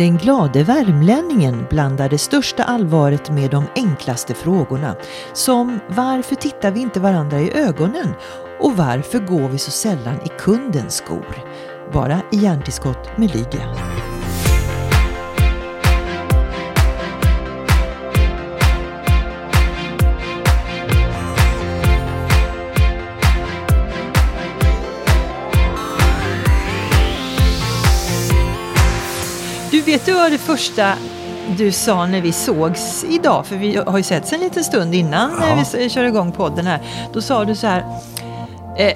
Den glade värmlänningen blandar det största allvaret med de enklaste frågorna. Som varför tittar vi inte varandra i ögonen? Och varför går vi så sällan i kundens skor? Bara i hjärntillskott med Lydia. Vet du vad det första du sa när vi sågs idag? För vi har ju setts en liten stund innan Ja. när vi kör igång podden här. Då sa du så här. Eh,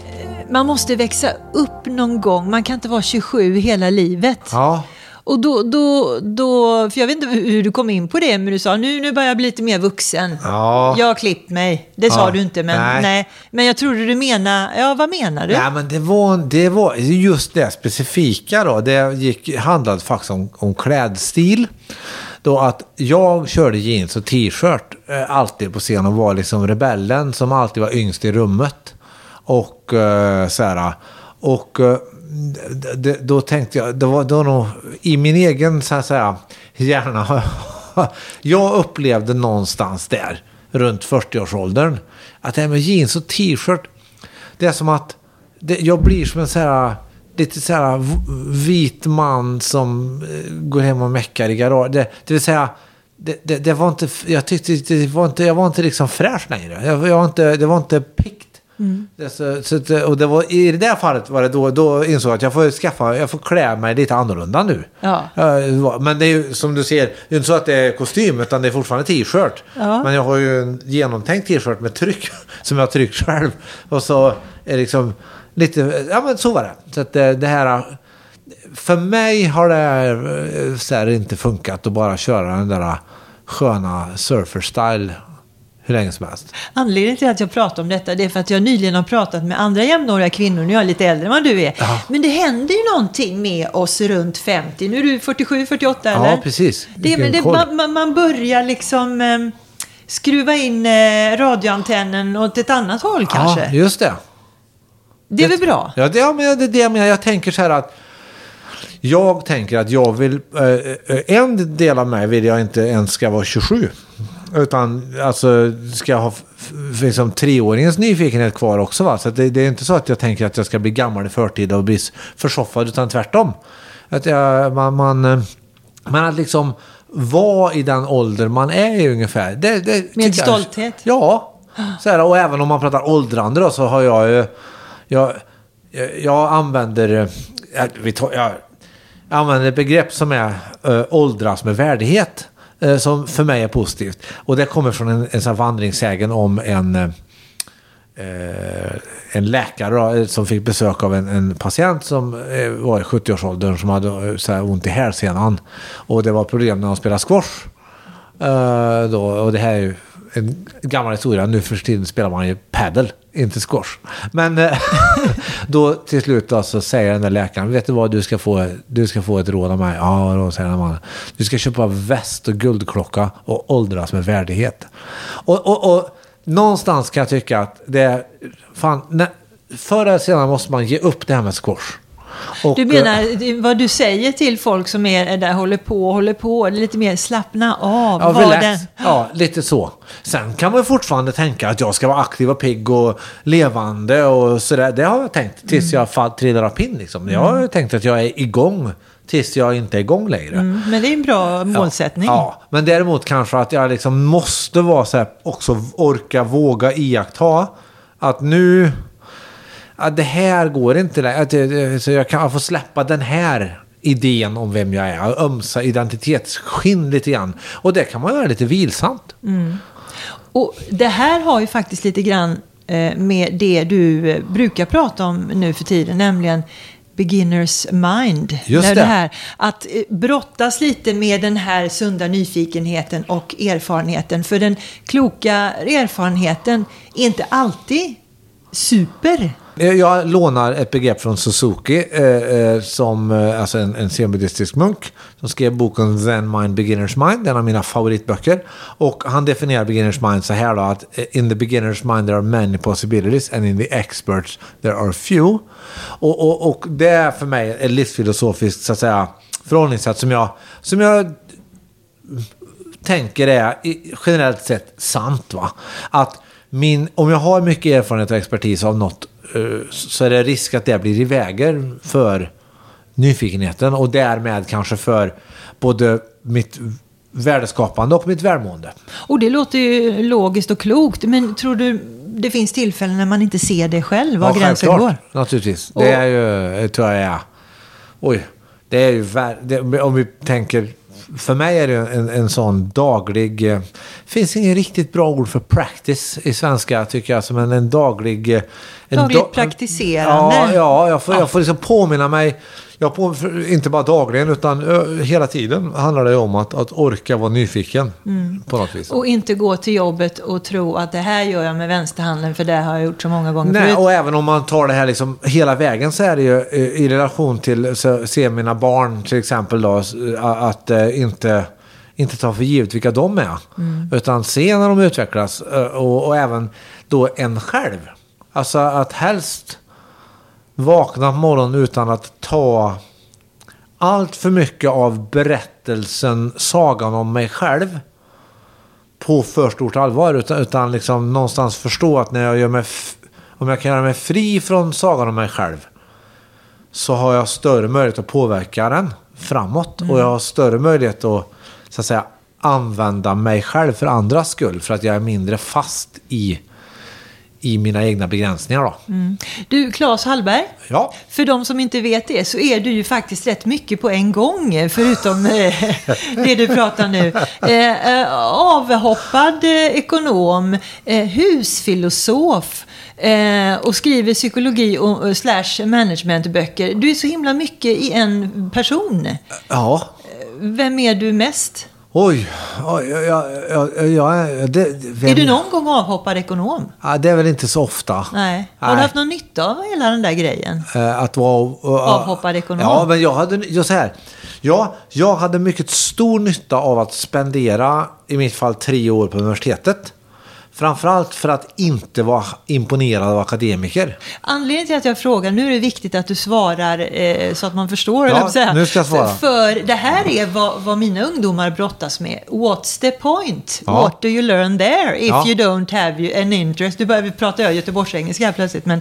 man måste växa upp någon gång. Man kan inte vara 27 hela livet. Ja, Och då, då, då, för jag vet inte hur du kom in på det, men du sa nu, nu börjar jag bli lite mer vuxen. Ja. Jag har klippt mig. Det sa Ja. du inte, men, nej. Nej. men jag trodde du menar, ja vad menar du? Nej, men det var, det var just det specifika då. Det gick, handlade faktiskt om, om klädstil. Då att jag körde jeans och t-shirt eh, alltid på scen och var liksom rebellen som alltid var yngst i rummet. Och eh, så här. Och eh, då tänkte jag, det var då nog i min egen så att säga, hjärna. jag upplevde någonstans där, runt 40-årsåldern, att det här med jeans och t-shirt, det är som att det, jag blir som en så här, lite så här vit man som eh, går hem och meckar i garaget. Det, det vill säga, det, det, det var inte, jag tyckte det var inte, jag var inte liksom fräsch längre. Jag, jag var inte, det var inte pikt. Det, så, så, att, och det var, I det där fallet var det då, då insåg jag att jag får skaffa, jag får klä mig lite annorlunda nu. Ja. Men det är ju som du ser, det är inte så att det är kostym utan det är fortfarande t-shirt. Ja. Men jag har ju en genomtänkt t-shirt med tryck som jag har tryckt själv. Och så är liksom lite, ja men så var det. Så att det, det här, för mig har det här, eh, så här inte funkat att bara köra den där sköna surfer-style hur länge som helst. Anledningen till att jag pratar om detta det är för att jag nyligen har pratat med andra jämnåriga kvinnor. Nu är jag lite äldre än vad du är. Ja. Men det händer ju någonting med oss runt 50. Nu är du 47, 48 eller? Ja, precis. Det, det, man, man- man börjar liksom eh, skruva in eh, radioantennen åt ett annat håll kanske. Ja, just det. det är väl bra? Ja, det, ja, men det är det jag menar. Jag tänker så här att jag tänker att jag vill, eh, eh, en del av mig vill jag inte ens ska vara 27. Utan alltså ska jag ha liksom, treåringens nyfikenhet kvar också. Va? Så det, det är inte så att jag tänker att jag ska bli gammal i förtid och bli försoffad. Utan tvärtom. Att jag, man, man, eh, man att liksom vara i den ålder man är ungefär. Det, det, jag- stolthet. Ja. Så här, och även om man pratar åldrande då så har jag ju... Jag, jag, jag använder... eh, Jag, jag, jag använder ett begrepp som är äh, åldras med värdighet eh, som för mig är positivt. Och det kommer från en, en sån här vandringssägen om en... eh, en läkare då, eh, som fick besök av en, en patient som eh, var i 70-årsåldern som hade eh, så här ont i hälsenan. Och det var problem när han spelade squash. Eh, då, och det här är ju en gammal historia. Nu för tiden spelar man ju padel, inte squash. Men eh, då till slut då, så säger den där läkaren, vet du vad, du ska få, du ska få ett råd av mig. Ja, då säger den mannen. Du ska köpa väst och guldklocka och åldras med värdighet. Och, och, och någonstans kan jag tycka att det är, fan, när, förr eller senare måste man ge upp det här med squash. Och, Du eh, menar det- vad du säger till folk som är där, håller på håller på, lite mer slappna av. Ja, relax. den- ja, lite så. Sen kan man ju fortfarande tänka att jag ska vara aktiv och pigg och levande och sådär. Det har jag tänkt tills jag fall, trillar av pinn. Liksom. Jag har ju tänkt att jag är igång tills jag inte är igång längre. Mm, Men det är en bra målsättning. Ja, men däremot kanske att jag liksom måste vara så här, också orka, våga iaktta att nu, att det här går inte längre. Att det- Så jag kan få släppa den här idén om vem jag är. och Ömsa identitetsskinn lite grann. Och det kan man göra lite vilsamt. Och det här har ju faktiskt lite grann eh, med det du eh, brukar prata om nu för tiden, nämligen beginners mind. Just När det. här, att eh, brottas lite med den här sunda nyfikenheten och erfarenheten. För den kloka erfarenheten är inte alltid super. Eh, jag lånar ett begrepp från Suzuki, eh, eh som, eh, alltså en, en zenbuddhistisk munk, som skrev boken Zen Mind Beginner's Mind, en av mina favoritböcker. Och han definierar beginner's mind så här då, att in the beginner's mind there are many possibilities and in the experts there are few. Och, och, och det är för mig ett livsfilosofiskt, så att säga, förhållningssätt som jag, som jag tänker är generellt sett sant. Va? Att min, om jag har mycket erfarenhet och expertis av något så är det risk att det blir i vägen för nyfikenheten och därmed kanske för både mitt värdeskapande och mitt välmående. Och det låter ju logiskt och klokt, men tror du det finns tillfällen när man inte ser det själv, var gränsen självklart, går? Naturligtvis. Det är ju, det tror jag. Oj. Det är ju... Det, om vi tänker... För mig är det en, en sån daglig... eh, finns inget riktigt bra ord för practice i svenska, tycker jag. Som en, en daglig... eh, En Dagligt da- praktiserande. Ja, ja jag, får, jag får liksom påminna mig. Jag på, inte bara dagligen, utan hela tiden handlar det om att, att orka vara nyfiken. Mm. På något vis. Och inte gå till jobbet och tro att det här gör jag med vänsterhanden för det har jag gjort så många gånger Nej, förut. och även om man tar det här liksom hela vägen så är det ju eh, i relation till så, se mina barn till exempel då, att eh, inte, inte ta för givet vilka de är. Utan se när de utvecklas och, och även då en själv. Alltså att helst vakna på morgonen utan att ta allt för mycket av berättelsen, sagan om mig själv på för stort allvar. Utan, utan liksom någonstans förstå att när jag gör mig... Om jag kan göra mig fri från sagan om mig själv. Så har jag större möjlighet att påverka den framåt. Och jag har större möjlighet att, så att säga, använda mig själv för andras skull. För att jag är mindre fast i, i mina egna begränsningar. Då. Du, Claes Hallberg. Ja. För de som inte vet det så är du ju faktiskt rätt mycket på en gång, förutom eh, det du pratar nu. Eh, eh, avhoppad eh, ekonom, eh, husfilosof eh, och skriver psykologi och slash managementböcker. Du är så himla mycket i en person. Ja. Vem är du mest? Oj. Oj jag, jag, jag, det, vem, Är du någon gång avhoppad ekonom? Ja, det är väl inte så ofta. Nej. Har du haft någon nytta av hela den där grejen? Eh, Att vara uh, Avhoppad ekonom. Ja, men jag hade, jag, så här, ja, jag hade mycket stor nytta av att spendera, i mitt fall, tre år på universitetet. Framförallt för att inte vara imponerad av akademiker. Anledningen till att jag frågar, nu är det viktigt att du svarar eh, så att man förstår. Ja, säga. nu ska jag svara. För, det här är vad, vad mina ungdomar brottas med. What's the point? Ja. What do you learn there if Ja. you don't have an interest? Nu börjar vi prata göteborgsengelska här plötsligt. Men,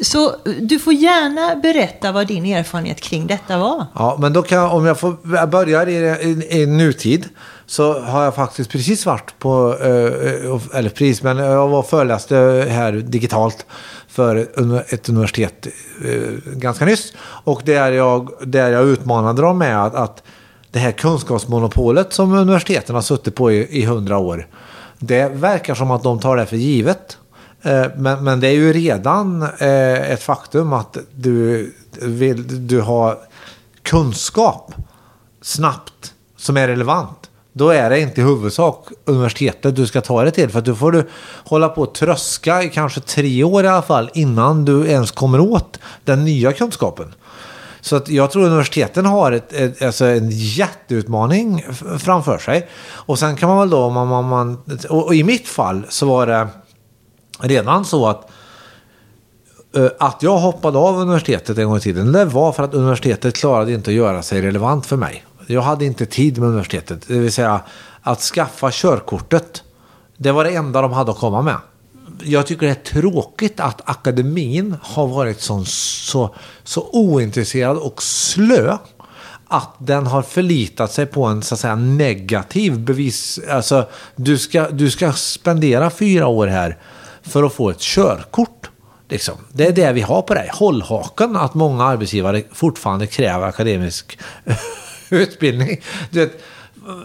så du får gärna berätta vad din erfarenhet kring detta var. Ja, men då kan jag, om jag får jag börjar i, i, i nutid så har jag faktiskt precis varit på, eh, eh, eller precis, men jag var föreläste här digitalt för ett universitet eh, ganska nyss. Och där jag, där jag utmanade dem med att, att det här kunskapsmonopolet som universiteten har suttit på i, hundra år, det verkar som att de tar det för givet. Men, men det är ju redan ett faktum att du, vill, du har kunskap snabbt som är relevant. Då är det inte i huvudsak universitetet du ska ta det till. För att då får du hålla på och tröska i kanske tre år i alla fall innan du ens kommer åt den nya kunskapen. Så att jag tror universiteten har ett, ett, alltså en jätteutmaning framför sig. Och sen kan man väl då, om man, man, man, och, och i mitt fall så var det redan så att eh, att jag hoppade av universitetet en gång i tiden, det var för att universitetet klarade inte att göra sig relevant för mig. Jag hade inte tid med universitetet, det vill säga att skaffa körkortet. Det var det enda de hade att komma med. Jag tycker det är tråkigt att akademin har varit så, så, så ointresserad och slö att den har förlitat sig på en så att säga negativ bevis. Alltså, du ska, du ska spendera fyra år här för att få ett körkort. Liksom. Det är det vi har på dig. Hållhaken att många arbetsgivare fortfarande kräver akademisk utbildning. Du vet,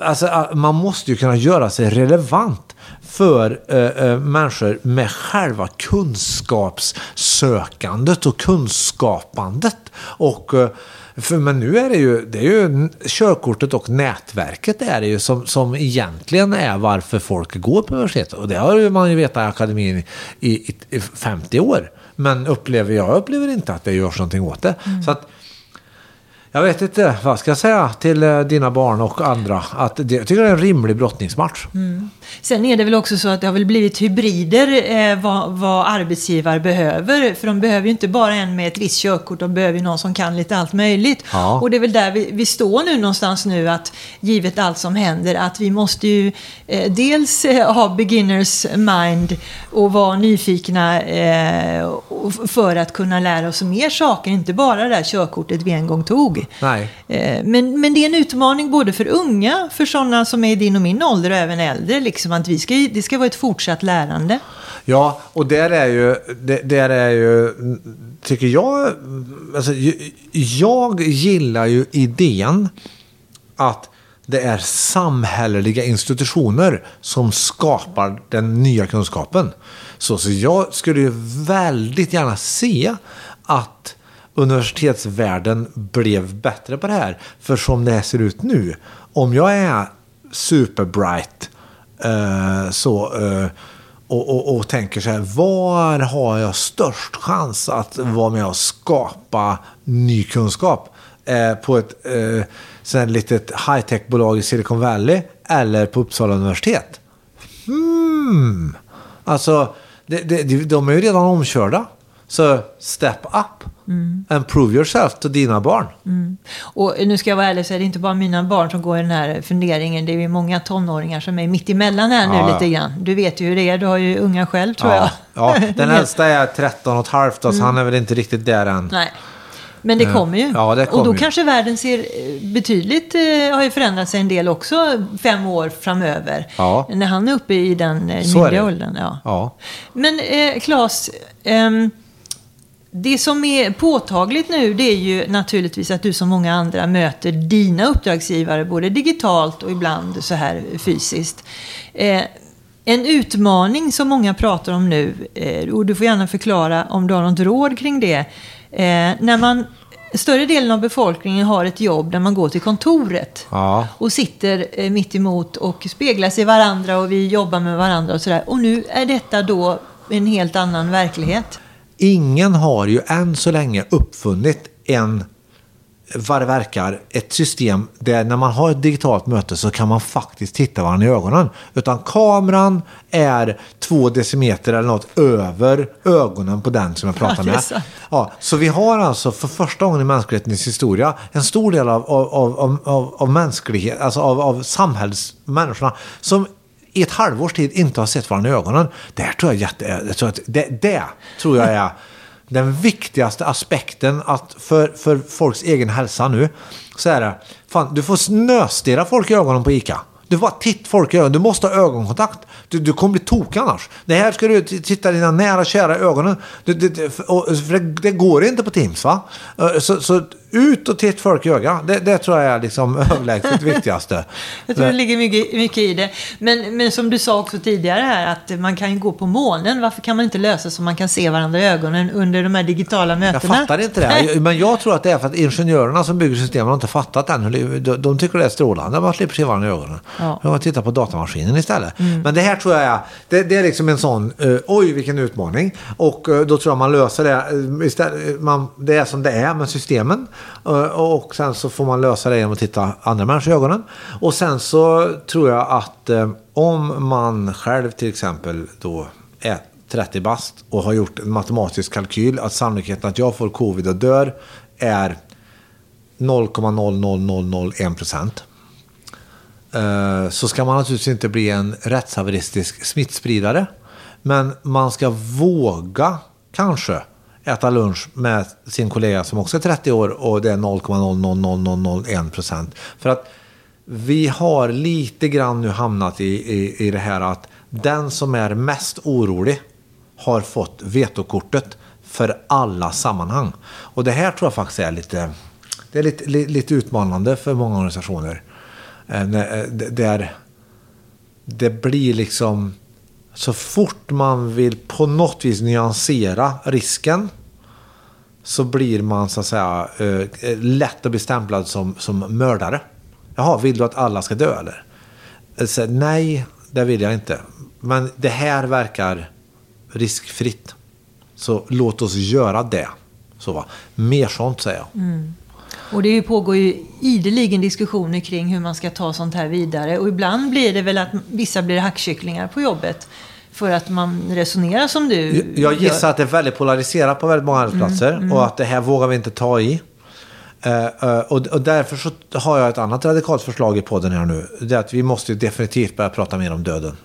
alltså, man måste ju kunna göra sig relevant för eh, eh, människor med själva kunskapssökandet och kunskapandet. Och, eh, för, men nu är det ju, det är ju körkortet och nätverket är det ju som, som egentligen är varför folk går på universitetet. Och det har ju man ju vetat i akademin i, i, i 50 år. Men upplever jag upplever inte att det görs någonting åt det. Så att Jag vet inte, vad ska jag säga till eh, dina barn och andra? Att det, jag tycker det är en rimlig brottningsmatch. Mm. Sen är det väl också så att det har väl blivit hybrider eh, vad, vad arbetsgivare behöver. För de behöver ju inte bara en med ett visst körkort, de behöver ju någon som kan lite allt möjligt. Ja. Och det är väl där vi, vi står nu någonstans nu, att givet allt som händer, att vi måste ju eh, dels eh, ha beginners mind och vara nyfikna eh, för att kunna lära oss mer saker, inte bara det där körkortet vi en gång tog. Nej. Eh, Men, men det är en utmaning både för unga, för sådana som är i din och min ålder och även äldre. Liksom att vi ska, det ska vara ett fortsatt lärande. Ja, och där är ju, där är ju, tycker jag, alltså, jag gillar ju idén att det är samhälleliga institutioner som skapar den nya kunskapen. Så, så jag skulle ju väldigt gärna se att universitetsvärlden blev bättre på det här. För som det ser ut nu, om jag är superbright eh, så, eh, och, och, och tänker så här, var har jag störst chans att vara med och skapa ny kunskap? Eh, på ett eh, sånt här litet high-tech-bolag i Silicon Valley eller på Uppsala universitet? Hmm. Alltså, det, det, de- de är ju redan omkörda. Så step up and prove yourself till dina barn. Och nu ska jag vara ärlig så är det inte bara mina barn som går i den här funderingen. Det är ju många tonåringar som är mitt emellan här nu Ja, lite grann. Du vet ju hur det är, du har ju unga själv tror Ja, jag. ja, den äldsta är 13 och ett halvt, så han är väl inte riktigt där än. Nej. Men det kommer ju. Ja, det och kommer då ju. kanske världen ser eh, betydligt, eh, har ju förändrat sig en del också fem år framöver. Ja. När han är uppe i den eh, myndiga åldern. Ja. Ja. Men eh, Claes, ehm, det som är påtagligt nu det är ju naturligtvis att du som många andra möter dina uppdragsgivare både digitalt och ibland så här fysiskt. Eh, en utmaning som många pratar om nu, eh, och du får gärna förklara om du har något råd kring det. Eh, när man, större delen av befolkningen har ett jobb där man går till kontoret Ja. och sitter eh, mitt emot och speglar sig i varandra och vi jobbar med varandra och sådär. Och nu är detta då en helt annan verklighet. Ingen har ju än så länge uppfunnit en, vad det verkar, ett system där när man har ett digitalt möte så kan man faktiskt titta varandra i ögonen. Utan kameran är två decimeter eller något över ögonen på den som jag pratar Ja, med. sant. Ja, så vi har alltså för första gången i mänsklighetens historia en stor del av, av, av, av, av mänsklighet, alltså av, av samhällsmänniskorna som i ett halvårs tid inte har sett varandra i ögonen. Det tror jag, är jätte, jag tror att det, det tror jag är den viktigaste aspekten att för, för folks egen hälsa nu. Så är det, fan, du får snöstirra folk i ögonen på ICA. Du får titta folk i ögonen. Du måste ha ögonkontakt. Du, du kommer bli tokig annars. Det här ska du titta dina nära kära i ögonen. Du, det, det, för- det, det går inte på Teams va? Eh, så, så ut och titta folk i ögat. Det, det tror jag är liksom överlägset viktigaste. Jag tror det ligger mycket, mycket i det. Men, men som du sa också tidigare här, att man kan ju gå på månen. Varför kan man inte lösa så man kan se varandra i ögonen under de här digitala Jag mötena? fattar inte det. Men jag tror att det är för att ingenjörerna som bygger systemen har inte fattat än. De, de tycker det är strålande. Man slipper se varandra i ögonen. Ja. Mm. De kan titta på datamaskinen istället. Men det här tror jag är, det, det är liksom en sån, eh, oj vilken utmaning. Och eh, då tror jag man löser det. eh, Istället, man, det är som det är med systemen. Eh, och sen så får man lösa det genom att titta andra människor i ögonen. Och sen så tror jag att eh, om man själv till exempel då är 30 bast och har gjort en matematisk kalkyl att sannolikheten att jag får covid och dör är 0,00001 procent. Eh, så ska man naturligtvis inte bli en rättshaveristisk smittspridare. Men man ska våga kanske äta lunch med sin kollega som också är 30 år och det är 0,00001 procent. För att vi har lite grann nu hamnat i, i, i det här att den som är mest orolig har fått vetokortet för alla sammanhang. Och det här tror jag faktiskt är lite, det är lite, lite utmanande för många organisationer. Där det blir liksom så fort man vill på något vis nyansera risken så blir man så att säga eh, eh, lätt att bli stämplad som, som mördare. Jaha, vill du att alla ska dö eller? Eh, så, nej, det vill jag inte. Men det här verkar riskfritt. Så låt oss göra det. Så va. Mer sånt säger jag. Mm. Och det pågår ju ideligen diskussioner kring hur man ska ta sånt här vidare. Och ibland blir det väl att vissa blir hackkycklingar på jobbet. För att man resonerar som du Jag gissar gör. att det är väldigt polariserat på väldigt många arbetsplatser. Mm, Och att det här vågar vi inte ta i. Eh, och, och därför så har jag ett annat radikalt förslag i podden här nu. Det är att vi måste definitivt börja prata mer om döden.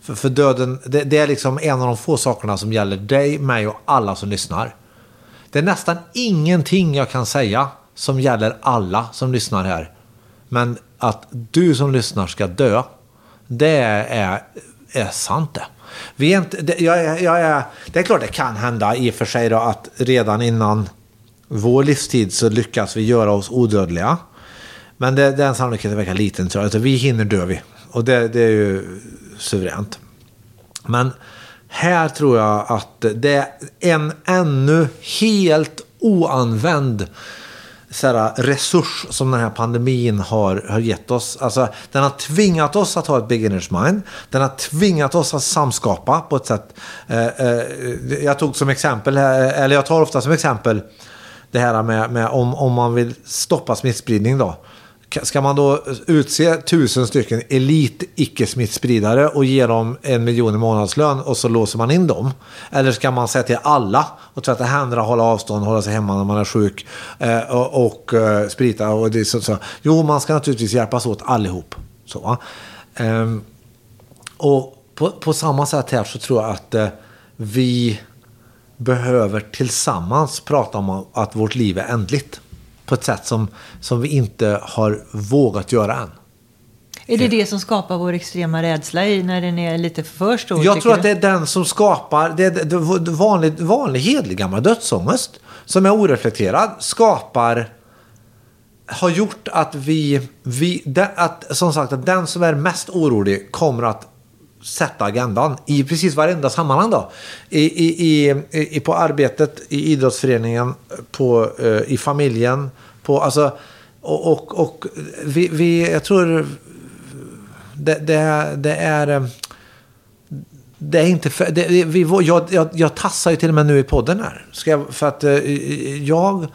För, för döden, det, det är liksom en av de få sakerna som gäller dig, mig och alla som lyssnar. Det är nästan ingenting jag kan säga som gäller alla som lyssnar här. Men att du som lyssnar ska dö, det är, är sant det. Vi är inte, det, jag, är- jag är, det är klart det kan hända i och för sig då att redan innan vår livstid så lyckas vi göra oss odödliga. Men det, den sannolikheten verkar liten tror jag. Alltså, vi hinner dö vi. Och det, det är ju suveränt. Men här tror jag att det är en ännu helt oanvänd så här, resurs som den här pandemin har, har gett oss. Alltså, den har tvingat oss att ha ett beginners mind. Den har tvingat oss att samskapa på ett sätt. Eh, eh, jag tog som exempel, eller jag tar ofta som exempel det här med, med om, om man vill stoppa smittspridning då. Ska man då utse tusen stycken elit icke-smittspridare och ge dem en miljon i månadslön och så låser man in dem? Eller ska man säga till alla och tvätta händerna, hålla avstånd, hålla sig hemma när man är sjuk eh, och, och eh, sprita? Och det, så, så. Jo, man ska naturligtvis hjälpas åt allihop. Så. Ehm, och på, på samma sätt här så tror jag att eh, vi behöver tillsammans prata om att vårt liv är ändligt. På ett sätt som, som vi inte har vågat göra än. Är det det som skapar vår extrema rädsla i när den är lite för stor? Jag tror att det är den som skapar, det är vanlig, vanlig hedlig gammal dödsångest som är oreflekterad, skapar, har gjort att vi, vi att, som sagt att den som är mest orolig kommer att sätta agendan i precis varenda sammanhang då. I, i, i, i, på arbetet, i idrottsföreningen, på, eh, i familjen, på, alltså, och, och, och vi, vi, jag tror det, det, det är... Eh, det är inte för, det, vi, jag, jag, jag tassar ju till och med nu i podden här. Ska jag, för att eh, jag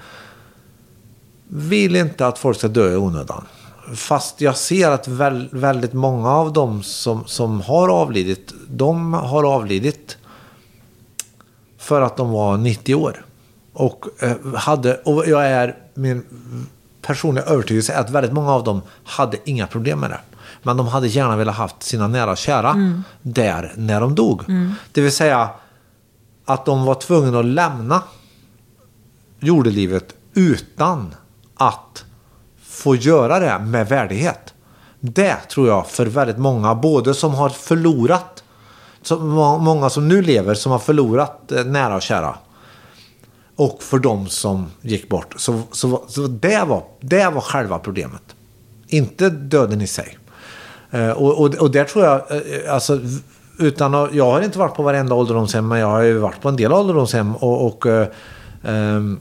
vill inte att folk ska dö i onödan. Fast jag ser att väl, väldigt många av dem som, som har avlidit, de har avlidit för att de var 90 år. Och, eh, hade, och jag är min personliga övertygelse är att väldigt många av dem hade inga problem med det. Men de hade gärna velat haft sina nära och kära där när de dog. Det vill säga att de var tvungna att lämna jordelivet utan att få göra det med värdighet. Det tror jag för väldigt många, både som har förlorat, som, många som nu lever som har förlorat eh, nära och kära. Och för de som gick bort. Så, så, så det, var, det var själva problemet. Inte döden i sig. Eh, och, och, och där tror jag, eh, alltså, utan att, jag har inte varit på varenda ålderdomshem, men jag har ju varit på en del ålderdomshem. Och, och eh, ehm,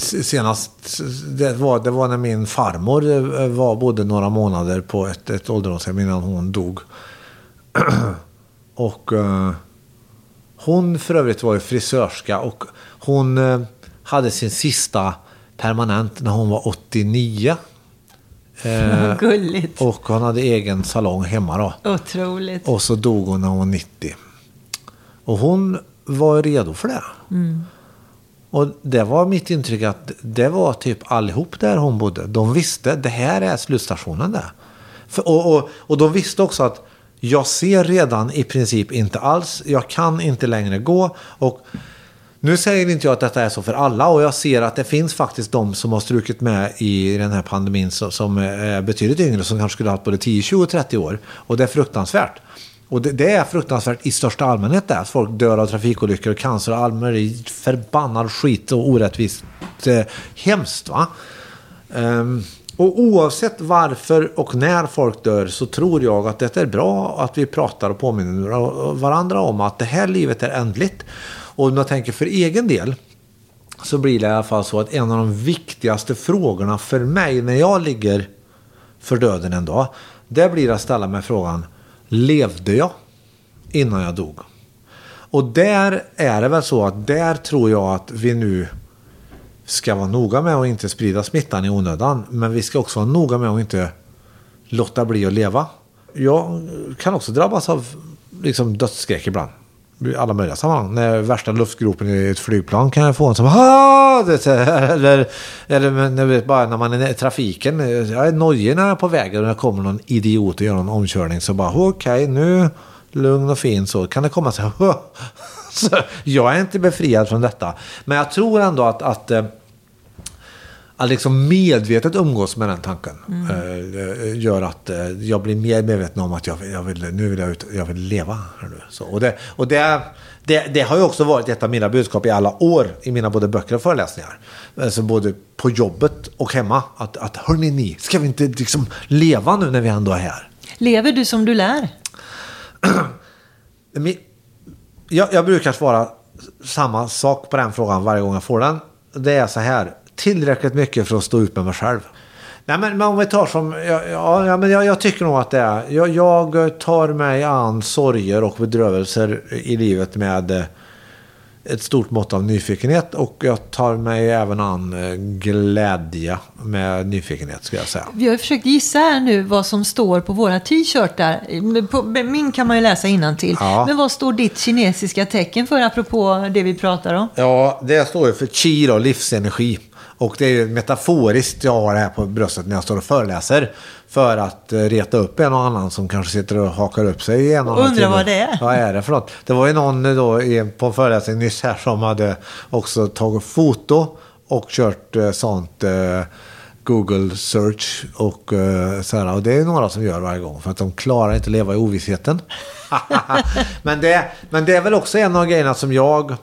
senast, det var, det var när min farmor eh, var, bodde några månader på ett, ett ålderdomshem innan hon dog. och eh, hon för övrigt var ju frisörska och hon eh, hade sin sista permanent när hon var 89. Eh, gulligt. och hon hade egen salong hemma då. Otroligt. Och så dog hon när hon var 90. Och hon var redo för det. Och det var mitt intryck att det var typ allihop där hon bodde. De visste det här är slutstationen där. För, och, och, och de visste också att jag ser redan i princip inte alls. Jag kan inte längre gå. Och nu säger inte jag att detta är så för alla och jag ser att det finns faktiskt de som har strukit med i den här pandemin som, som är betydligt yngre som kanske skulle ha haft både 10, 20 och 30 år. Och det är fruktansvärt. Och det, det är fruktansvärt i största allmänhet det. Att folk dör av trafikolyckor cancer och all möjlig förbannad skit och orättvist. Eh, hemskt va. Um, och oavsett varför och när folk dör så tror jag att det är bra att vi pratar och påminner varandra om att det här livet är ändligt. Och om jag tänker för egen del så blir det i alla fall så att en av de viktigaste frågorna för mig när jag ligger för döden en dag, det blir att ställa mig frågan, levde jag innan jag dog? Och där är det väl så att där tror jag att vi nu ska vara noga med att inte sprida smittan i onödan. Men vi ska också vara noga med att inte låta bli att leva. Jag kan också drabbas av liksom, dödsskräck ibland. I alla möjliga sammanhang. När värsta luftgropen i ett flygplan kan jag få en som! Det, Eller, eller vet, bara när man är i trafiken. Jag är nojig när jag är på vägen och det kommer någon idiot och gör någon omkörning. Så bara okej, okay, nu lugn och fin så kan det komma så här. Så jag är inte befriad från detta. Men jag tror ändå att, att eh, att liksom medvetet umgås med den tanken mm. eh, gör att eh, jag blir mer medveten om att jag, jag vill, nu vill jag, ut, jag vill leva. Här nu. Så, och det, och det, det, det, har ju också varit ett av mina budskap i alla år i mina både böcker och föreläsningar. Alltså både på jobbet och hemma. Att, att hörni ni, ska vi inte liksom leva nu när vi ändå är här? Lever du som du lär? jag, jag brukar svara samma sak på den frågan varje gång jag får den. Det är så här tillräckligt mycket för att stå ut med mig själv. Nej, men, men om vi tar som... Ja, ja, men jag, jag, tycker nog att det är... Jag, jag tar mig an sorger och bedrövelser i livet med eh, ett stort mått av nyfikenhet och jag tar mig även an eh, glädje med nyfikenhet skulle jag säga. Vi har försökt gissa här nu vad som står på våra t-shirtar. Min kan man ju läsa till. Ja. Men vad står ditt kinesiska tecken för apropå det vi pratar om? Ja, det står ju för qi då, livsenergi. Och det är ju metaforiskt jag har det här på bröstet när jag står och föreläser. För att eh, reta upp en och annan som kanske sitter och hakar upp sig i en och annan Undrar vad det är. Vad är det för något? Det var ju någon då på en föreläsning nyss här som hade också tagit foto och kört eh, sånt eh, Google search och så här. Och det är några som gör varje gång för att de klarar inte att leva i ovissheten. men, det, men det är väl också en av grejerna som jag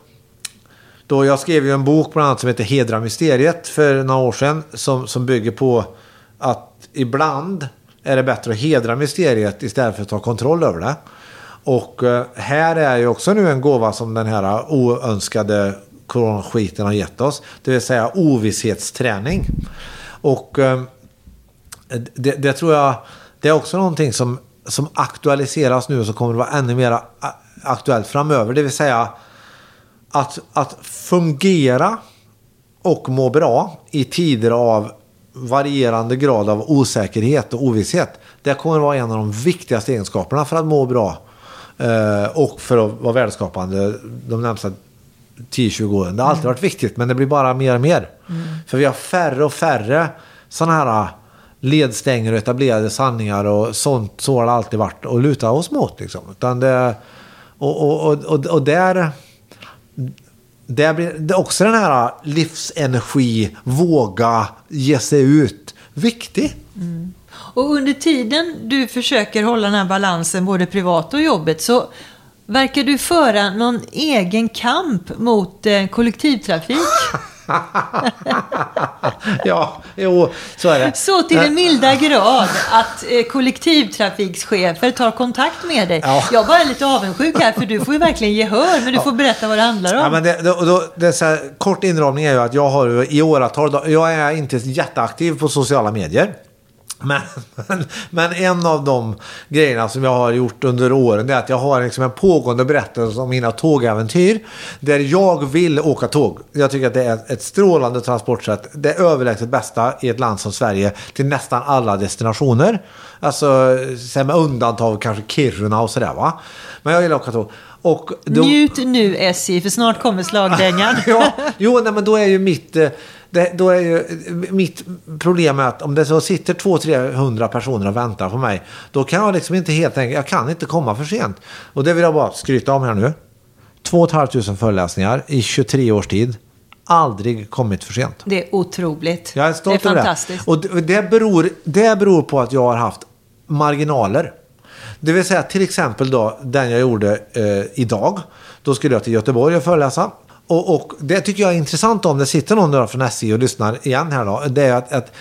då jag skrev ju en bok bland annat som heter Hedra mysteriet för några år sedan. Som, som bygger på att ibland är det bättre att hedra mysteriet istället för att ta kontroll över det. Och eh, här är ju också nu en gåva som den här oönskade coronaskiten har gett oss. Det vill säga ovisshetsträning. Och eh, det, det, tror jag, det är också någonting som, som aktualiseras nu och som kommer att vara ännu mer aktuellt framöver. Det vill säga att, att fungera och må bra i tider av varierande grad av osäkerhet och ovisshet. Det kommer att vara en av de viktigaste egenskaperna för att må bra eh, och för att vara värdeskapande de närmsta 10-20 åren. Det har alltid mm. varit viktigt men det blir bara mer och mer. Mm. För vi har färre och färre sådana här ledstänger och etablerade sanningar och sånt. Så har det alltid varit att luta oss mot. Liksom. Utan det, och, och, och, och där det blir också den här livsenergi, våga ge sig ut, viktig. Mm. Och under tiden du försöker hålla den här balansen både privat och jobbet så verkar du föra någon egen kamp mot eh, kollektivtrafik. ja, jo, så är det. Så till den milda grad att eh, kollektivtrafikschefer tar kontakt med dig. Ja. Jag bara är lite avundsjuk här, för du får ju verkligen gehör, men du får berätta vad det handlar om. Ja, men det, då, då, det här, kort inramning är ju att jag har i åratal, jag är inte jätteaktiv på sociala medier. Men, men, men, en av de grejerna som jag har gjort under åren är att jag har liksom en pågående berättelse om mina tågäventyr. Där jag vill åka tåg. Jag tycker att det är ett strålande transportsätt. Det är överlägset bästa i ett land som Sverige till nästan alla destinationer. Alltså med undantag kanske Kiruna och sådär va. Men jag vill åka tåg. Och då... Njut nu SJ för snart kommer slagdängan. ja, jo, nej, men då är ju mitt... Det, då är ju mitt problem är att om det så sitter 200-300 personer och väntar på mig. Då kan jag liksom inte helt enkelt, jag kan inte komma för sent. Och det vill jag bara skryta om här nu. 2 500 föreläsningar i 23 års tid. Aldrig kommit för sent. Det är otroligt. Jag är stolt det är fantastiskt. Det. Och det beror, det beror på att jag har haft marginaler. Det vill säga till exempel då den jag gjorde eh, idag. Då skulle jag till Göteborg och föreläsa. Och, och, det tycker jag är intressant om det sitter någon där från SJ och lyssnar igen här då. Det är att, att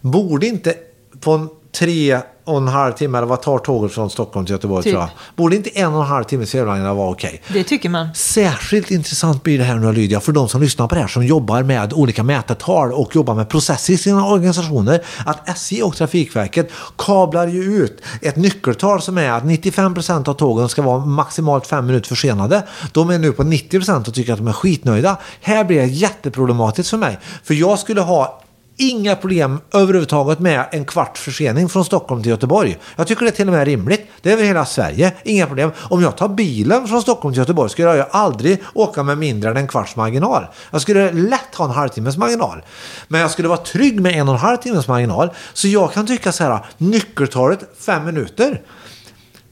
borde inte på en tre och en halv timme, eller vad tar tåget från Stockholm till Göteborg Typ. tror jag. Borde inte en och en halv timme Sörvagnen vara okej? Det tycker man. Särskilt intressant blir det här nu Lydia för de som lyssnar på det här som jobbar med olika mätetal och jobbar med processer i sina organisationer. Att SJ och Trafikverket kablar ju ut ett nyckeltal som är att 95% av tågen ska vara maximalt fem minuter försenade. De är nu på 90% och tycker att de är skitnöjda. Här blir det jätteproblematiskt för mig. För jag skulle ha Inga problem överhuvudtaget med en kvarts försening från Stockholm till Göteborg. Jag tycker det är till och med rimligt. Det är över hela Sverige. Inga problem. Om jag tar bilen från Stockholm till Göteborg skulle jag ju aldrig åka med mindre än en kvarts marginal. Jag skulle lätt ha en halvtimmes marginal. Men jag skulle vara trygg med en och en halv timmes marginal. Så jag kan tycka så här, nyckeltalet fem minuter.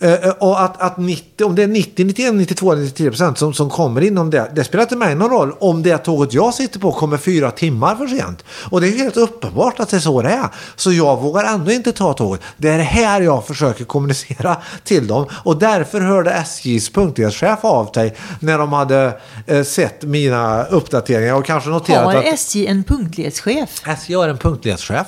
Eh, eh, och att, att 90, om det är 90, 91, 92, 93 procent som, som kommer inom det. Det spelar inte mig någon roll om det tåget jag sitter på kommer fyra timmar för sent. Och det är helt uppenbart att det är så det är. Så jag vågar ändå inte ta tåget. Det är det här jag försöker kommunicera till dem. Och därför hörde SJs punktlighetschef av sig när de hade eh, sett mina uppdateringar och kanske noterat Har att... SJ en punktlighetschef? SJ har en punktlighetschef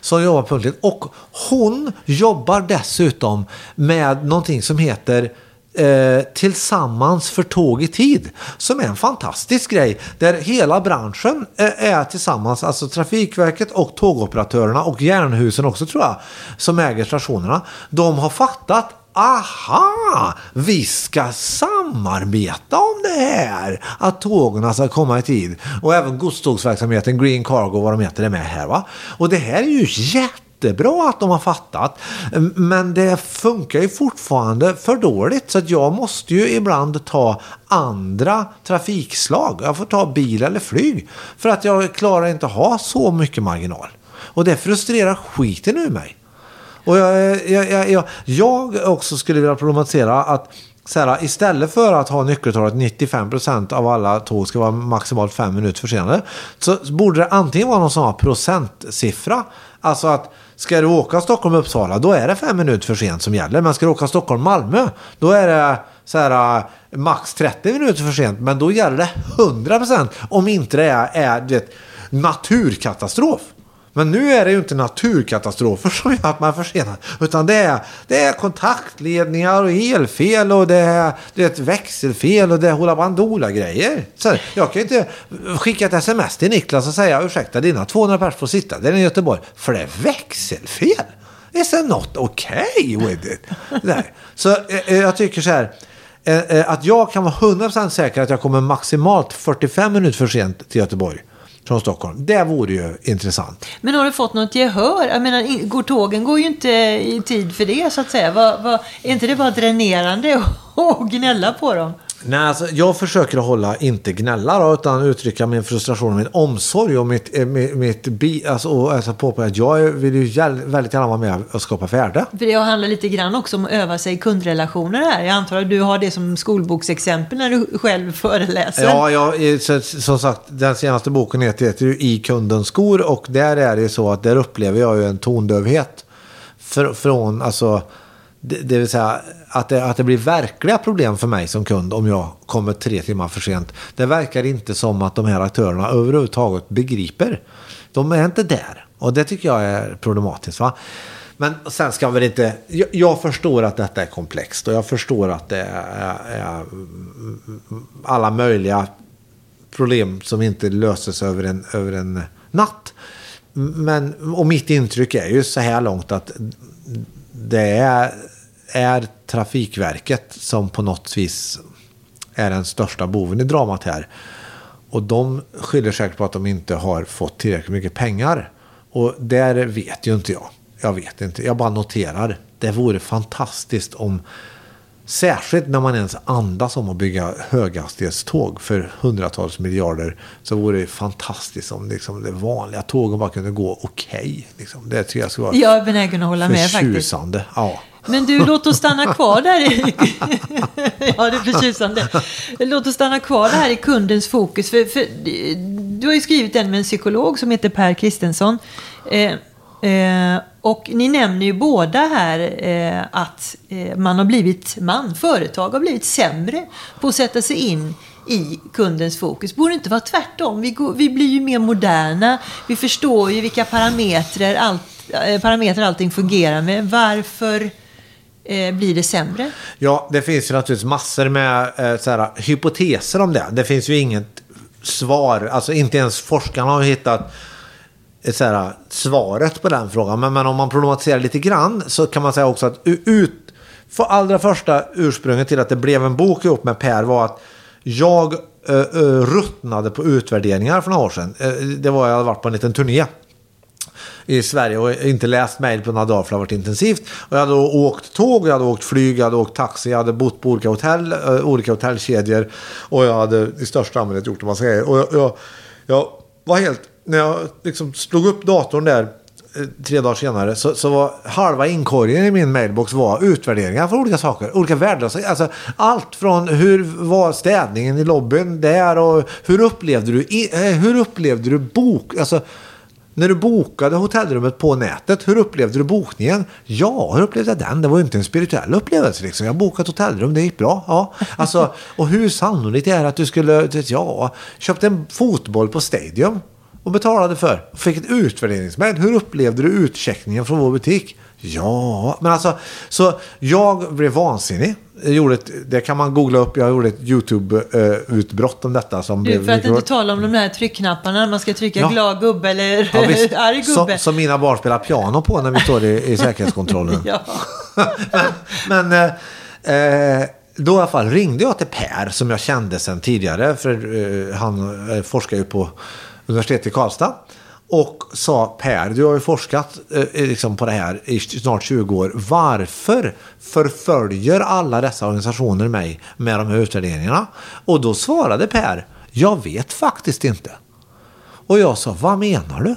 som jobbar punktligt och hon jobbar dessutom med någonting som heter eh, Tillsammans för tåg i tid. Som är en fantastisk grej där hela branschen eh, är tillsammans, alltså Trafikverket och tågoperatörerna och Jernhusen också tror jag, som äger stationerna. De har fattat Aha! Vi ska samarbeta om det här. Att tågen ska komma i tid. Och även godstågsverksamheten, Green Cargo, vad de heter, är med här. Va? Och det här är ju jättebra att de har fattat. Men det funkar ju fortfarande för dåligt. Så att jag måste ju ibland ta andra trafikslag. Jag får ta bil eller flyg. För att jag klarar inte att ha så mycket marginal. Och det frustrerar skiten ur mig. Och jag, jag, jag, jag, jag också skulle vilja problematisera att så här, istället för att ha nyckeltalet 95% av alla tåg ska vara maximalt 5 minuter försenade så borde det antingen vara någon sån här procentsiffra. Alltså att ska du åka Stockholm-Uppsala då är det 5 minuter för sent som gäller. Men ska du åka Stockholm-Malmö då är det så här, max 30 minuter för sent. Men då gäller det 100% om inte det är, är vet, naturkatastrof. Men nu är det ju inte naturkatastrofer som gör att man är försenad. Utan det är, det är kontaktledningar och elfel och det är, det är ett växelfel och det är holabandola-grejer. Jag kan ju inte skicka ett sms till Niklas och säga ursäkta dina 200 pers får sitta där i Göteborg för det är växelfel. Is that not okay with it? Nej. Så eh, eh, jag tycker så här. Eh, eh att jag kan vara 100% säker att jag kommer maximalt 45 minuter för sent till Göteborg från Stockholm. Det vore ju intressant. Men har du fått något gehör? Jag menar, går tågen går ju inte i tid för det så att säga. Va, va, är inte det bara dränerande att gnälla på dem? Nej, alltså, jag försöker hålla, inte gnälla då, utan uttrycka min frustration och min omsorg och mitt, eh, mitt, mitt bi, alltså, och alltså på att jag vill ju väldigt gärna vara med och skapa värde. För det handlar lite grann också om att öva sig i kundrelationer här. Jag antar att du har det som skolboksexempel när du själv föreläser. Ja, jag, så- som sagt, den senaste boken heter, heter ju I kundens skor och där är det ju så att där upplever jag ju en tondövhet för, från, alltså, det, det vill säga att det, att det blir verkliga problem för mig som kund om jag kommer tre timmar för sent. Det verkar inte som att de här aktörerna överhuvudtaget begriper. De är inte där och det tycker jag är problematiskt. Va? Men sen ska väl inte... Jag, jag förstår att detta är komplext och jag förstår att det är, är alla möjliga problem som inte löses över en, över en natt. Men, och mitt intryck är ju så här långt att det är, är Trafikverket som på något vis är den största boven i dramat här. Och de skyller säkert på att de inte har fått tillräckligt mycket pengar. Och där vet ju inte jag. Jag vet inte. Jag bara noterar. Det vore fantastiskt om Särskilt när man ens andas om att bygga höghastighetståg för hundratals miljarder så vore det fantastiskt om liksom, det vanliga tågen bara kunde gå okej. liksom. Det tycker jag skulle vara Jag är benägen att hålla med faktiskt. Ja. Men du, låt oss stanna kvar där i... ja, det är förtjusande. Låt oss stanna kvar där i kundens fokus. För, för, du har ju skrivit den med en psykolog som heter Per Kristensson. Eh, eh, och ni nämner ju båda här eh, att eh, man har blivit, man, företag har blivit sämre på att sätta sig in i kundens fokus. Borde det inte vara tvärtom? Vi, går, vi blir ju mer moderna. Vi förstår ju vilka parametrar allt eh, parametrar allting fungerar med, varför Eh, blir det sämre? Ja, det finns ju naturligtvis massor med eh, så här, hypoteser om det. Det finns ju inget svar, alltså inte ens forskarna har hittat eh, så här, svaret på den frågan. Men, men om man problematiserar lite grann så kan man säga också att ut, för allra första ursprunget till att det blev en bok ihop med Per var att jag uh, uh, ruttnade på utvärderingar för några år sedan. Uh, det var jag hade varit på en liten turné i Sverige och inte läst mejl på några dagar för det har varit intensivt. Och jag hade åkt tåg, jag hade åkt flyg, jag hade åkt taxi, jag hade bott på olika hotell, äh, olika hotellkedjor och jag hade i största allmänhet gjort en massa grejer. Och jag, jag, jag var helt, när jag liksom slog upp datorn där eh, tre dagar senare så, så var halva inkorgen i min mailbox var utvärderingar för olika saker. Olika värdelösa. Alltså, allt från hur var städningen i lobbyn där och hur upplevde du, eh, hur upplevde du bok... Alltså, när du bokade hotellrummet på nätet, hur upplevde du bokningen? Ja, hur upplevde jag den? Det var ju inte en spirituell upplevelse. Liksom. Jag har bokat hotellrum, det gick bra. Ja. Alltså, och hur sannolikt är det att du skulle, ja, köpte en fotboll på Stadium och betalade för. Fick ett utvärderingsmedel. Hur upplevde du utcheckningen från vår butik? Ja, men alltså, så jag blev vansinnig. Jag gjorde ett, det kan man googla upp. Jag gjorde ett YouTube-utbrott om detta. Som du, blev för att inte tala om de här tryckknapparna. Man ska trycka Ja. glad gubbe eller Ja, visst. arg gubbe. som, som mina barn spelar piano på när vi står i, i säkerhetskontrollen. Ja. Men eh, eh, då i alla fall ringde jag till Per som jag kände sedan tidigare. För eh, han eh, forskar ju på universitetet i Karlstad. Och sa Per, du har ju forskat eh, eh, liksom på det här i snart 20 år. Varför förföljer alla dessa organisationer mig med de här utvärderingarna? Och då svarade Per, jag vet faktiskt inte. Och jag sa, vad menar du?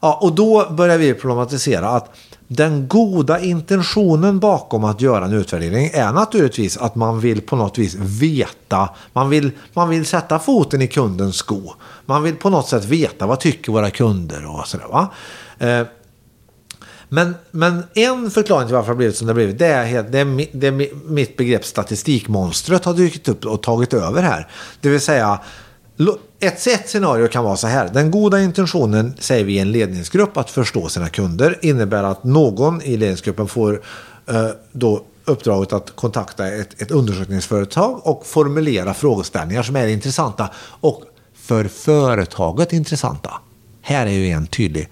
Ja, och då började vi problematisera att den goda intentionen bakom att göra en utvärdering är naturligtvis att man vill på något vis veta, man vill, man vill sätta foten i kundens sko. Man vill på något sätt veta vad tycker våra kunder och sådär va. Eh, men, men en förklaring till varför det har blivit som det har blivit, det är, helt, det är, det är mitt begrepp statistikmonstret har dykt upp och tagit över här. Det vill säga, ett, ett scenario kan vara så här. Den goda intentionen, säger vi i en ledningsgrupp, att förstå sina kunder innebär att någon i ledningsgruppen får eh, då uppdraget att kontakta ett, ett undersökningsföretag och formulera frågeställningar som är intressanta och för företaget intressanta. Här är ju en tydlig.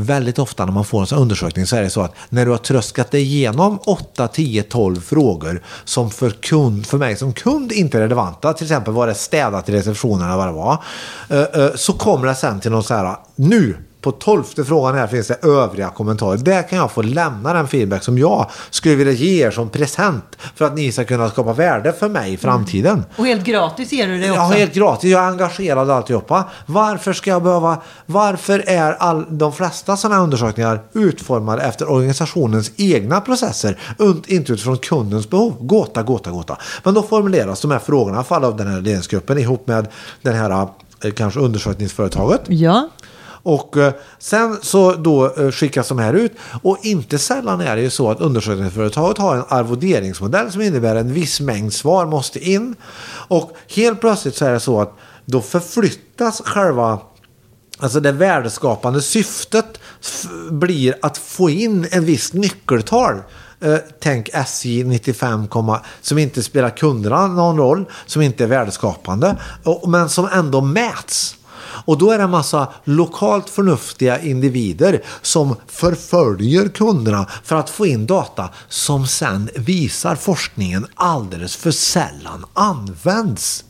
Väldigt ofta när man får en sån undersökning så är det så att när du har tröskat dig igenom 8, 10, 12 frågor som för, kund, för mig som kund inte är relevanta, till exempel var det städat i receptionen eller vad det var, eh, eh, så kommer det sen till någon så här, nu på tolfte frågan här finns det övriga kommentarer. Där kan jag få lämna den feedback som jag skulle vilja ge er som present för att ni ska kunna skapa värde för mig i framtiden. Och helt gratis ger du det också. Är helt gratis, jag är engagerad och alltihopa. Varför ska jag behöva, varför är all, de flesta sådana här undersökningar utformade efter organisationens egna processer, inte utifrån kundens behov? Gåta, gåta, gåta. Men då formuleras de här frågorna, i alla fall av den här ledningsgruppen ihop med den här eh, kanske undersökningsföretaget. Ja. Och eh, sen så då eh, skickas de här ut. Och inte sällan är det ju så att undersökningsföretaget har en arvoderingsmodell som innebär en viss mängd svar måste in. Och helt plötsligt så är det så att då förflyttas själva Alltså det värdeskapande syftet blir att få in en viss nyckeltal. Eh, tänk SJ 95, som inte spelar kunderna någon roll, som inte är värdeskapande, men som ändå mäts. Och då är det en massa lokalt förnuftiga individer som förföljer kunderna för att få in data som sen visar forskningen alldeles för sällan används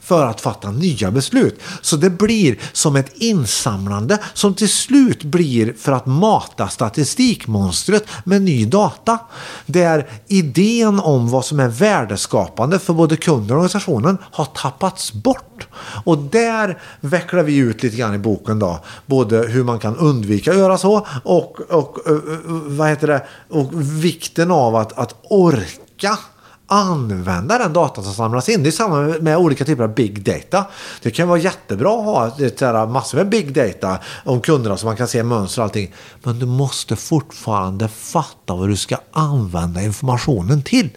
för att fatta nya beslut. Så det blir som ett insamlande som till slut blir för att mata statistikmonstret med ny data. Där idén om vad som är värdeskapande för både kunder och organisationen har tappats bort. Och där vecklar vi ut lite grann i boken då. Både hur man kan undvika att göra så och, och, eh, eh, vad heter det, och vikten av att, att orka använda den data som samlas in. Det är samma med, olika typer av big data. Det kan vara jättebra att ha det där, massor med big data om kunderna så man kan se mönster och allting. Men du måste fortfarande fatta vad du ska använda informationen till.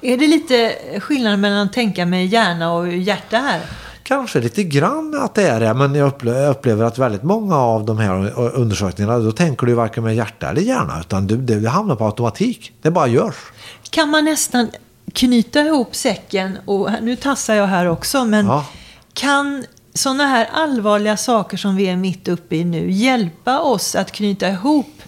Är det lite skillnad mellan att tänka med hjärna och hjärta här? kanske lite grann att det är det. Men jag upplever, jag upplever att väldigt många av de här undersökningarna, då tänker du varken med hjärta eller hjärna. Utan det, det hamnar på automatik. Det bara görs. Kan man nästan knyta ihop säcken, och nu tassar jag här också, men ja. kan sådana här allvarliga saker som vi är mitt uppe i nu hjälpa oss att knyta ihop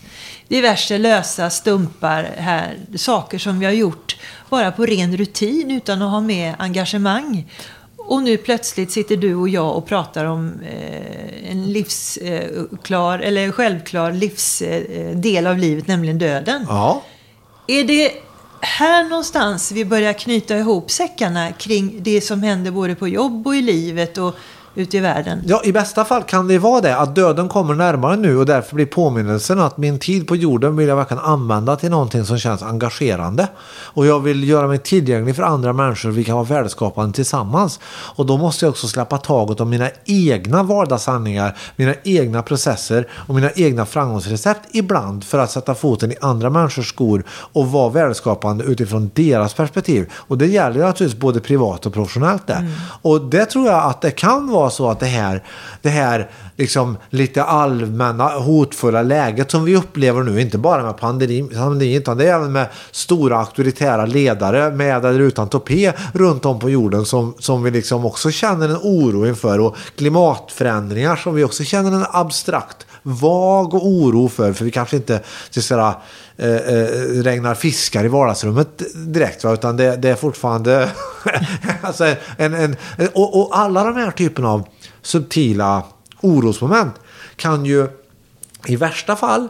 diverse lösa stumpar här, saker som vi har gjort bara på ren rutin utan att ha med engagemang. Och nu plötsligt sitter du och jag och pratar om eh, en livsklar, eh, eller självklar livsdel eh, av livet, nämligen döden. Ja. Är det här någonstans vi börjar knyta ihop säckarna kring det som händer både på jobb och i livet och ute i världen. Ja, i bästa fall kan det vara det att döden kommer närmare nu och därför blir påminnelsen att min tid på jorden vill jag verkligen använda till någonting som känns engagerande. Och jag vill göra mig tillgänglig för andra människor vi kan vara värdeskapande tillsammans. Och då måste jag också släppa taget om mina egna vardagssanningar, mina egna processer och mina egna framgångsrecept ibland för att sätta foten i andra människors skor och vara värdeskapande utifrån deras perspektiv. Och det gäller naturligtvis både privat och professionellt där. Mm. Och det tror jag att det kan vara vara så att det här, det här liksom lite allmänna hotfulla läget som vi upplever nu, inte bara med pandemin, utan det är även med stora auktoritära ledare med eller utan topé runt om på jorden som, som vi liksom också känner en oro inför och klimatförändringar som vi också känner en abstrakt vag och oro för, för vi kanske inte så eh, eh, regnar fiskar i vardagsrummet direkt, va? utan det, det är fortfarande... alltså en, en, och, och alla de här typerna av subtila orosmoment kan ju i värsta fall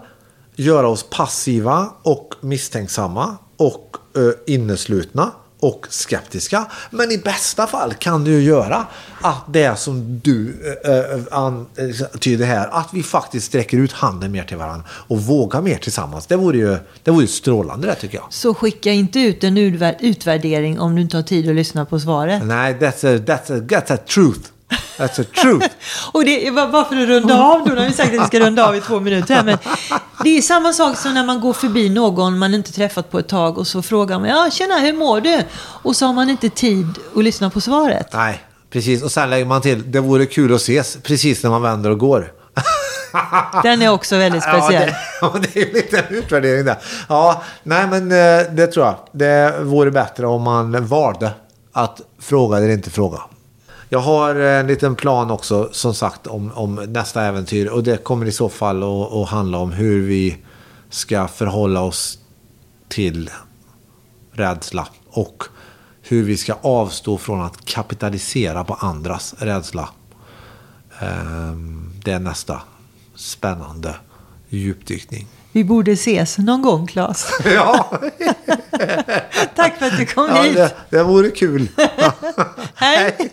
göra oss passiva och misstänksamma och eh, inneslutna och skeptiska. Men i bästa fall kan det ju göra att det som du äh, antyder här, att vi faktiskt sträcker ut handen mer till varandra och vågar mer tillsammans. Det vore ju, det vore ju strålande det tycker jag. Så skicka inte ut en utvärdering om du inte har tid att lyssna på svaret. Nej, that's a, that's a, that's a truth. That's a truth. och det var bara för att runda av, då har vi sagt att vi ska runda av i två minuter. Men det är samma sak som när man går förbi någon man inte träffat på ett tag och så frågar man, ja tjena, hur mår du? Och så har man inte tid att lyssna på svaret. Nej, precis. Och sen lägger man till, det vore kul att ses precis när man vänder och går. Den är också väldigt speciell. Ja, det, det är ju lite en utvärdering där. Ja, nej men eh, det tror jag. Det vore bättre om man valde att fråga eller inte fråga. Jag har en liten plan också, som sagt, om, om nästa äventyr. Och det kommer i så fall att, att handla om hur vi ska förhålla oss till rädsla. Och hur vi ska avstå från att kapitalisera på andras rädsla. Ehm, det är nästa spännande djupdykning. Vi borde ses någon gång, Claes. Ja. Tack för att du kom ja, hit. Det, det vore kul. Hej.